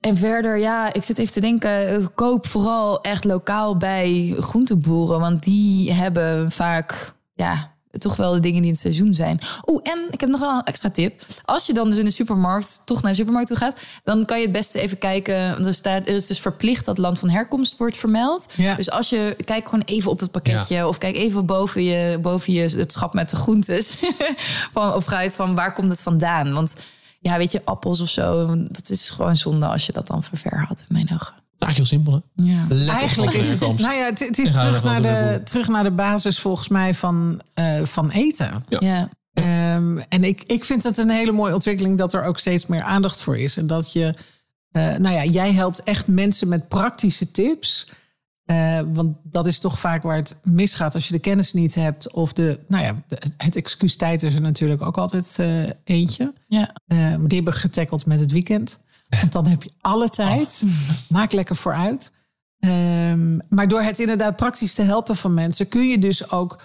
en verder, ja, ik zit even te denken. eh, Koop vooral echt lokaal bij groenteboeren. Want die hebben vaak, ja, toch wel de dingen die in het seizoen zijn. Oeh, en ik heb nog wel een extra tip. Als je dan dus in de supermarkt, toch naar de supermarkt toe gaat... dan kan je het beste even kijken. Want er, staat, er is dus verplicht dat land van herkomst wordt vermeld. Ja. Dus als je, kijk gewoon even op het pakketje... of kijk even boven je, boven je het schap met de groentes. van, of fruit, van waar komt het vandaan? Want ja, weet je, appels of zo... dat is gewoon zonde als je dat dan verver had, in mijn ogen. Eigenlijk heel simpel, hè? Ja. Let op Eigenlijk is het, nou ja, het, het is terug er naar, de, terug naar de basis volgens mij van, eh, van eten. Ja. ja. Ehm, en ik, ik vind het een hele mooie ontwikkeling dat er ook steeds meer aandacht voor is. En dat je, eh, nou ja, jij helpt echt mensen met praktische tips. Eh, want dat is toch vaak waar het misgaat als je de kennis niet hebt. Of de, nou ja, het excuus tijd is er natuurlijk ook altijd eh, eentje. ja. Eh, die hebben we getackeld met het weekend. Want dan heb je alle tijd. Maak lekker vooruit. Ehm, maar door het inderdaad praktisch te helpen van mensen... kun je dus ook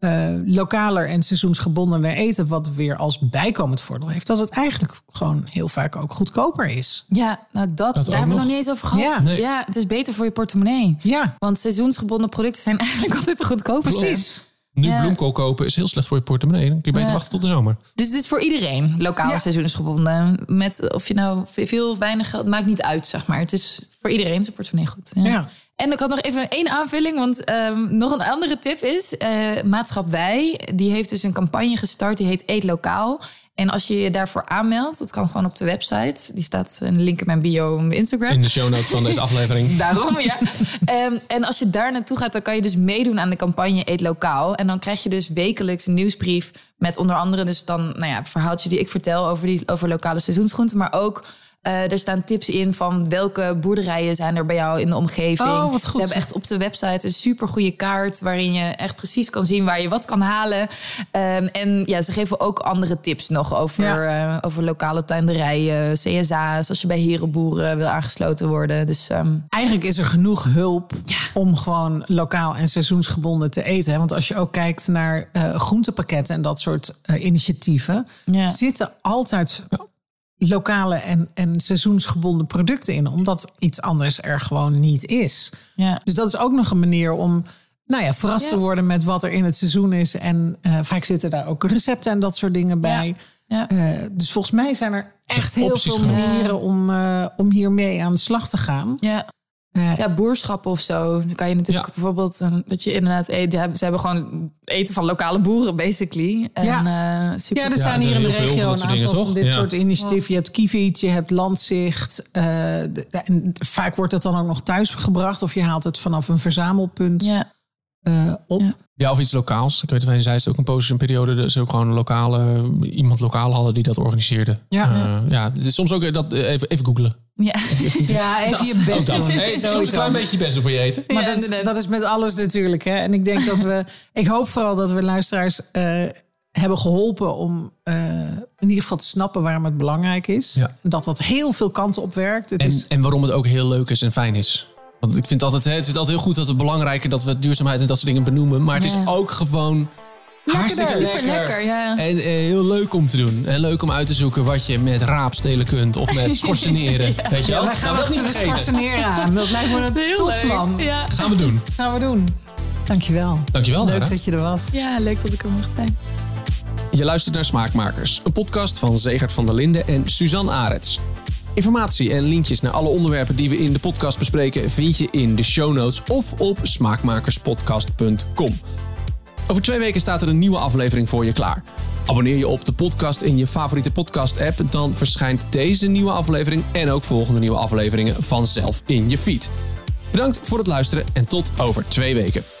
eh, lokaler en seizoensgebondener eten... wat weer als bijkomend voordeel heeft... dat het eigenlijk gewoon heel vaak ook goedkoper is. Ja, nou dat, daar hebben we nog. nog niet eens over gehad. Ja. Nee. ja, het is beter voor je portemonnee. Ja, Want seizoensgebonden producten zijn eigenlijk altijd de goedkoopste. precies. Nu Ja. bloemkool kopen is heel slecht voor je portemonnee. Dan kun je beter Ja. wachten tot de zomer. Dus dit is voor iedereen, lokaal Ja. seizoensgebonden. Met of je nou veel of weinig geld, maakt niet uit, zeg maar. Het is voor iedereen zijn portemonnee goed. Ja. En ik had nog even één aanvulling, want ehm, nog een andere tip is... eh, Maatschap Wij, die heeft dus een campagne gestart, die heet Eet Lokaal. En als je je daarvoor aanmeldt, dat kan gewoon op de website. Die staat een link in mijn bio op Instagram. In de show notes van deze aflevering. Daarom, ja. Ehm, en als je daar naartoe gaat, dan kan je dus meedoen aan de campagne Eet Lokaal. En dan krijg je dus wekelijks een nieuwsbrief met onder andere dus dan, nou ja, verhaaltjes die ik vertel over, die, over lokale seizoensgroenten. Maar ook, eh, er staan tips in van welke boerderijen zijn er bij jou in de omgeving. Oh, wat goed. Ze hebben echt op de website een super goede kaart waarin je echt precies kan zien waar je wat kan halen. Ehm, en ja, ze geven ook andere tips nog over, Ja. eh, over lokale tuinderijen, CSA's, als je bij herenboeren wil aangesloten worden. Dus ehm, Eigenlijk is er genoeg hulp Ja. om gewoon lokaal en seizoensgebonden te eten. hè. Want als je ook kijkt naar eh, groentepakketten en dat soort initiatieven, Ja. zitten altijd lokale en, en seizoensgebonden producten in, omdat iets anders er gewoon niet is. Ja. Dus dat is ook nog een manier om nou ja, verrast Ja. te worden met wat er in het seizoen is. En eh, vaak zitten daar ook recepten en dat soort dingen bij. Ja. Eh, dus volgens mij zijn er echt heel veel manieren om, eh, om hiermee aan de slag te gaan. Ja. Ja, boerschappen of zo. Dan kan je natuurlijk Ja. bijvoorbeeld dat je inderdaad eet. Ja, ze hebben gewoon eten van lokale boeren, basically. En, Ja. eh, super. Ja, er Ja, zijn er hier in de regio van een dat aantal dingen, van toch? dit Ja. soort initiatieven. Je hebt Kievit, je hebt Landzicht. eh, de- en vaak wordt het dan ook nog thuis gebracht of je haalt het vanaf een verzamelpunt Ja. eh, op. Ja. Ja, of iets lokaals. Ik weet dat wij zei het ook een poos, een periode, dat ze ook gewoon lokale, iemand lokaal hadden die dat organiseerde. Ja. Eh, ja, het is soms ook dat, even, even googlen. Ja. Ja, even je best doen. Hey, een klein beetje je best doen voor je eten. Maar Ja, dat, is, dat is met alles natuurlijk. Hè? En ik denk dat we. Ik hoop vooral dat we luisteraars eh, hebben geholpen om eh, in ieder geval te snappen waarom het belangrijk is. Ja. Dat dat heel veel kanten op werkt. Het En, is, en waarom het ook heel leuk is en fijn is. Want ik vind altijd, hè, het is altijd heel goed dat we belangrijker dat we duurzaamheid en dat soort dingen benoemen. Maar het is ook gewoon hartstikke Super lekker. lekker, ja. En eh, heel leuk om te doen. En leuk om uit te zoeken wat je met raapstelen kunt. Of met schorseneren. Weet je wel? wij gaan Nou, achter de schorseneren aan. Dat lijkt me een Heel leuk. topplan. Ja. Gaan we doen. Gaan we doen. Dankjewel. Dankjewel, Leuk Lara. dat je er was. ja, leuk dat ik er mocht zijn. Je luistert naar Smaakmakers, een podcast van Zegert van der Linden en Suzanne Arets. Informatie en linkjes naar alle onderwerpen die we in de podcast bespreken vind je in de show notes of op smaakmakerspodcast.com. Over twee weken staat er een nieuwe aflevering voor je klaar. Abonneer je op de podcast in je favoriete podcast-app, dan verschijnt deze nieuwe aflevering en ook volgende nieuwe afleveringen vanzelf in je feed. Bedankt voor het luisteren en tot over twee weken.